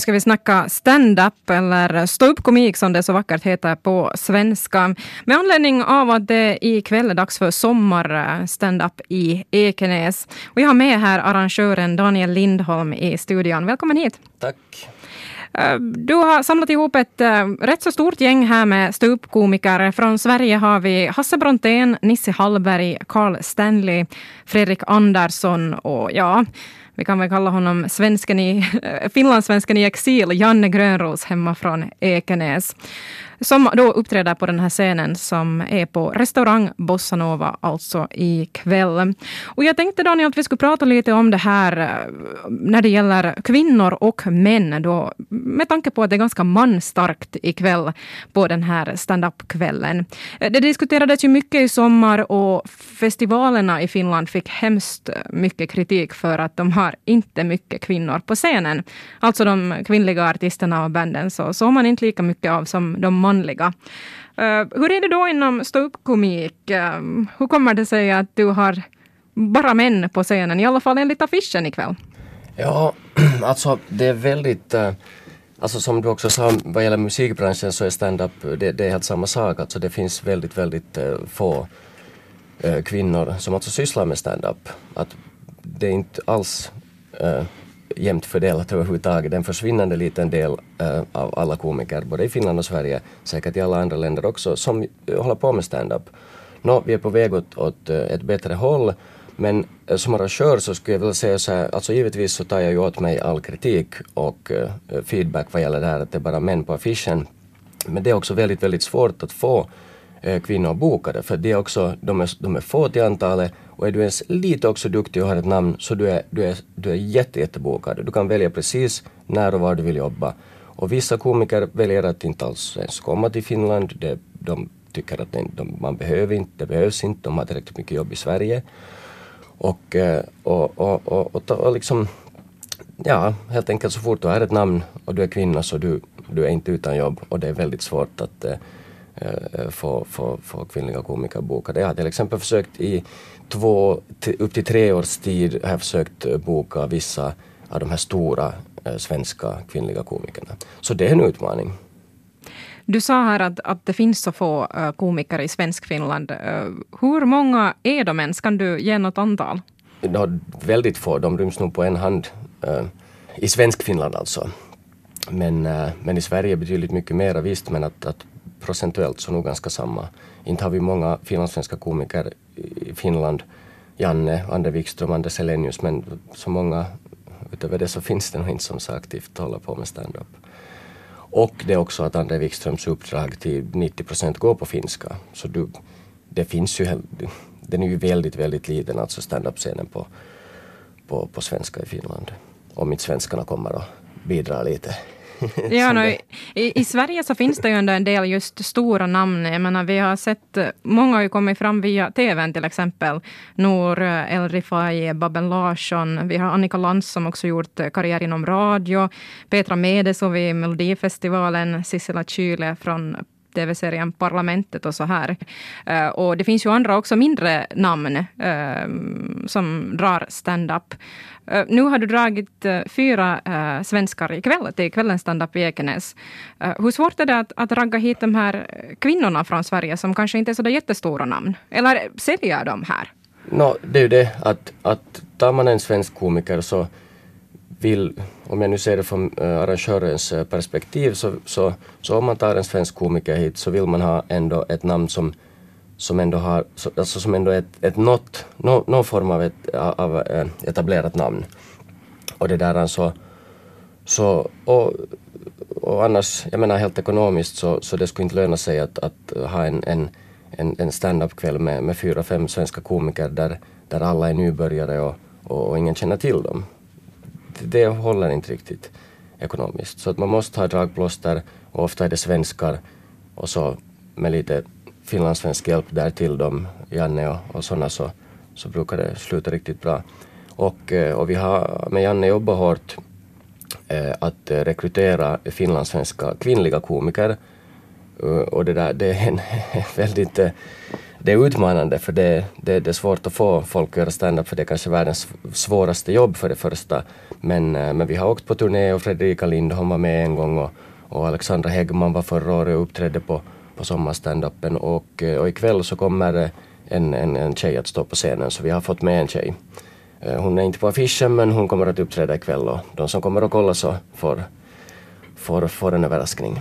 Nu ska vi snacka stand-up eller ståuppkomik som det så vackert heter på svenska. Med anledning av att det ikväll är dags för sommar-stand-up i Ekenäs. Jag har med här arrangören Daniel Lindholm i studion. Välkommen hit. Tack. Eh, du har samlat ihop ett uh, rätt så stort gäng här med ståuppkomiker. Från Sverige har vi Hasse Brontén, Nisse Hallberg, Carl Stanley, Fredrik Andersson och ja, vi kan väl kalla honom svensken i, finlandssvensken i exil, Janne Grönros hemma från Ekenäs som då uppträder på den här scenen som är på restaurang BossaNova alltså ikväll. Och jag tänkte Daniel att vi skulle prata lite om det här eh, när det gäller kvinnor och män då, med tanke på att det är ganska manstarkt ikväll på den här standup-kvällen. Eh, det diskuterades ju mycket i sommar och festivalerna i Finland fick hemskt mycket kritik för att de har inte mycket kvinnor på scenen. Alltså de kvinnliga artisterna och banden så såg man inte lika mycket av som de manliga. Uh, eh, hur är det då inom ståuppkomik? Uh, hur kommer det sig att du har bara män på scenen, i alla fall enligt affischen ikväll? Ja, alltså det är väldigt uh, Alltså som du också sa vad gäller musikbranschen så är stand-up det, det, är helt samma sak. Alltså det finns väldigt, väldigt uh, få kvinnor som alltså sysslar med stand-up. Att det är inte alls jämnt fördelat överhuvudtaget. En försvinnande liten del äh, av alla komiker, både i Finland och Sverige, säkert i alla andra länder också, som äh, håller på med stand-up. Nå, vi är på väg åt, åt äh, ett bättre håll, men som arrangör så skulle jag vilja säga så här, alltså givetvis så tar jag ju åt mig all kritik och feedback vad gäller det här att det är bara män på affischen. Men det är också väldigt, väldigt svårt att få Eh, kvinnor bokade, för det är också, de är, de är få till antalet och är du ens lite också duktig och har ett namn så du är, du är, du är jätte, jättebokad. Du kan välja precis när och var du vill jobba. Och vissa komiker väljer att inte alls ens komma till Finland. Det, de tycker att de, de, man behöver inte, det behövs inte, de har tillräckligt mycket jobb i Sverige. Och, eh, och, och, och, och, och liksom, ja, helt enkelt så fort du har ett namn och du är kvinna så du, du är inte utan jobb och det är väldigt svårt att eh, få, få, få kvinnliga komiker bokade. Jag har till exempel försökt i två, upp till tre års tid har jag försökt eh, boka vissa av de här stora eh, svenska kvinnliga komikerna. Så det är en utmaning. Du sa här att, att det finns så få komiker i Svenskfinland. Hur många är de ens? Kan du ge något antal? Ja, väldigt få, de ryms nog på en hand. I Svenskfinland alltså. Men, men i Sverige betydligt mycket mera visst, men att, att procentuellt så nog ganska samma. Inte har vi många finlandssvenska komiker i Finland. Janne, Ander Wikström, Anders Selenius, men så många utöver det så finns det nog inte som så aktivt håller på med stand-up. Och det är också att Ander Wikströms uppdrag till 90 procent går på finska. Så du, det finns ju, den är ju väldigt, väldigt liten, alltså stand-up-scenen på, på, på svenska i Finland. Om inte svenskarna kommer och bidrar lite. ja, no, i, i, Sverige så finns det ju ändå en del just stora namn. Jag menar, vi har sett, många har ju kommit fram via TVn till exempel. Nour El Rifai, Babben Larsson. Vi har Annika Lantz som också gjort karriär inom radio. Petra Medeso vid Melodifestivalen. Sissela Kyle från tv-serien Parlamentet och så här. Eh, och det finns ju andra också mindre namn eh, som drar stand-up. Eh, nu har du dragit fyra svenskar ikväll till kvällens stand-up i Ekenäs. hur svårt är det att, att ragga hit de här kvinnorna från Sverige som kanske inte är så jättestora namn? Eller säljer de här? No, det är ju det att, att tar man en svensk komiker så vill, om jag nu ser det från eh, arrangörens eh, perspektiv, så, så, så om man tar en svensk komiker hit så vill man ha ändå ett namn som, som ändå har, alltså som ändå är ett, ett något, no, någon form av, ett, av eh, etablerat namn. Och det där alltså, så, och, och annars, jag menar helt ekonomiskt så, så det skulle inte löna sig att, att ha en, en, en, en stand-up-kväll med, med fyra, fem svenska komiker där, där alla är nybörjare och, och, och ingen känner till dem det håller inte riktigt ekonomiskt. Så att man måste ha dragplåster och ofta är det svenskar och så med lite finlandssvensk hjälp där till dem, Janne och, och sådana så, så brukar det sluta riktigt bra. Och, eh, och vi har med Janne jobbat hårt eh, att rekrytera finlandssvenska kvinnliga komiker. Eh, och det där det är en väldigt, eh, det är utmanande för det, det, det är svårt att få folk att göra stand-up för det är kanske världens svåraste jobb för det första. Men, eh, men vi har åkt på turné och Fredrika Lindholm var med en gång och, och Alexandra Häggman var förra året och uppträdde på, på sommarstandupen och, eh, och ikväll så kommer eh, en, en, en tjej att stå på scenen så vi har fått med en tjej. Hon är inte på affischen men hon kommer att uppträda ikväll och de som kommer att kolla så får, får, får en överraskning.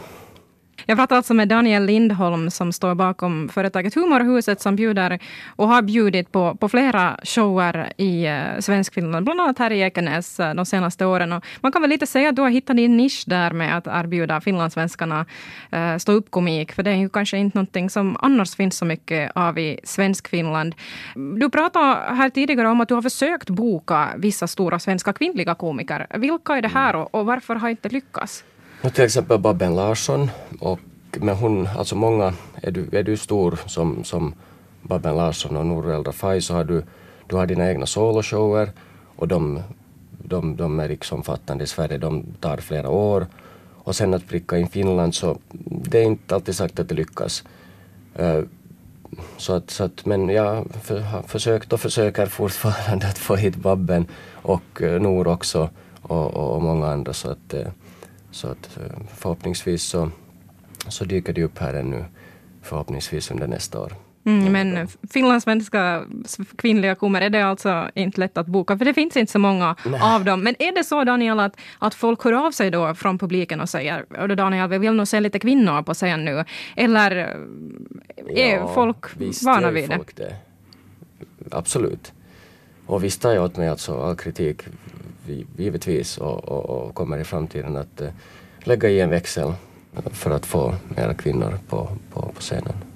Jag pratar alltså med Daniel Lindholm som står bakom företaget Humorhuset som bjuder och har bjudit på, på flera shower i uh, Svenskfinland, bland annat här i Ekenäs uh, de senaste åren. Och man kan väl lite säga att du har hittat din nisch där med att erbjuda finlandssvenskarna uh, stå upp komik, för det är ju kanske inte någonting som annars finns så mycket av i Svenskfinland. Du pratade här tidigare om att du har försökt boka vissa stora svenska kvinnliga komiker. Vilka är det här och, och varför har inte lyckats? Nu till exempel Babben Larsson, och, men hon, alltså många, är du, är du stor som, som Babben Larsson och Nour El Rafai så har du, du har dina egna soloshower och de, de, de är riksomfattande i Sverige, de tar flera år. Och sen att pricka in Finland så det är inte alltid sagt att det lyckas. Uh, så att, så att, men jag för, har försökt och försöker fortfarande att få hit Babben och eh, uh, Nor också och, och, och, många andra så att uh, så att eh, förhoppningsvis så, så dyker det upp här ännu förhoppningsvis under nästa år. Mm, men finlandssvenska kvinnliga komer, är det alltså inte lätt att boka? För det finns inte så många Nej. av dem. Men är det så Daniel att, att folk hör av sig då från publiken och säger Daniel, vi vill nog se lite kvinnor på scen nu. Eller är ja, folk vana vid det? det? Absolut. Och visst tar jag åt mig alltså all kritik givetvis och, och, och, kommer i framtiden att eh, lägga i en växel för att få mera kvinnor på, på, på scenen.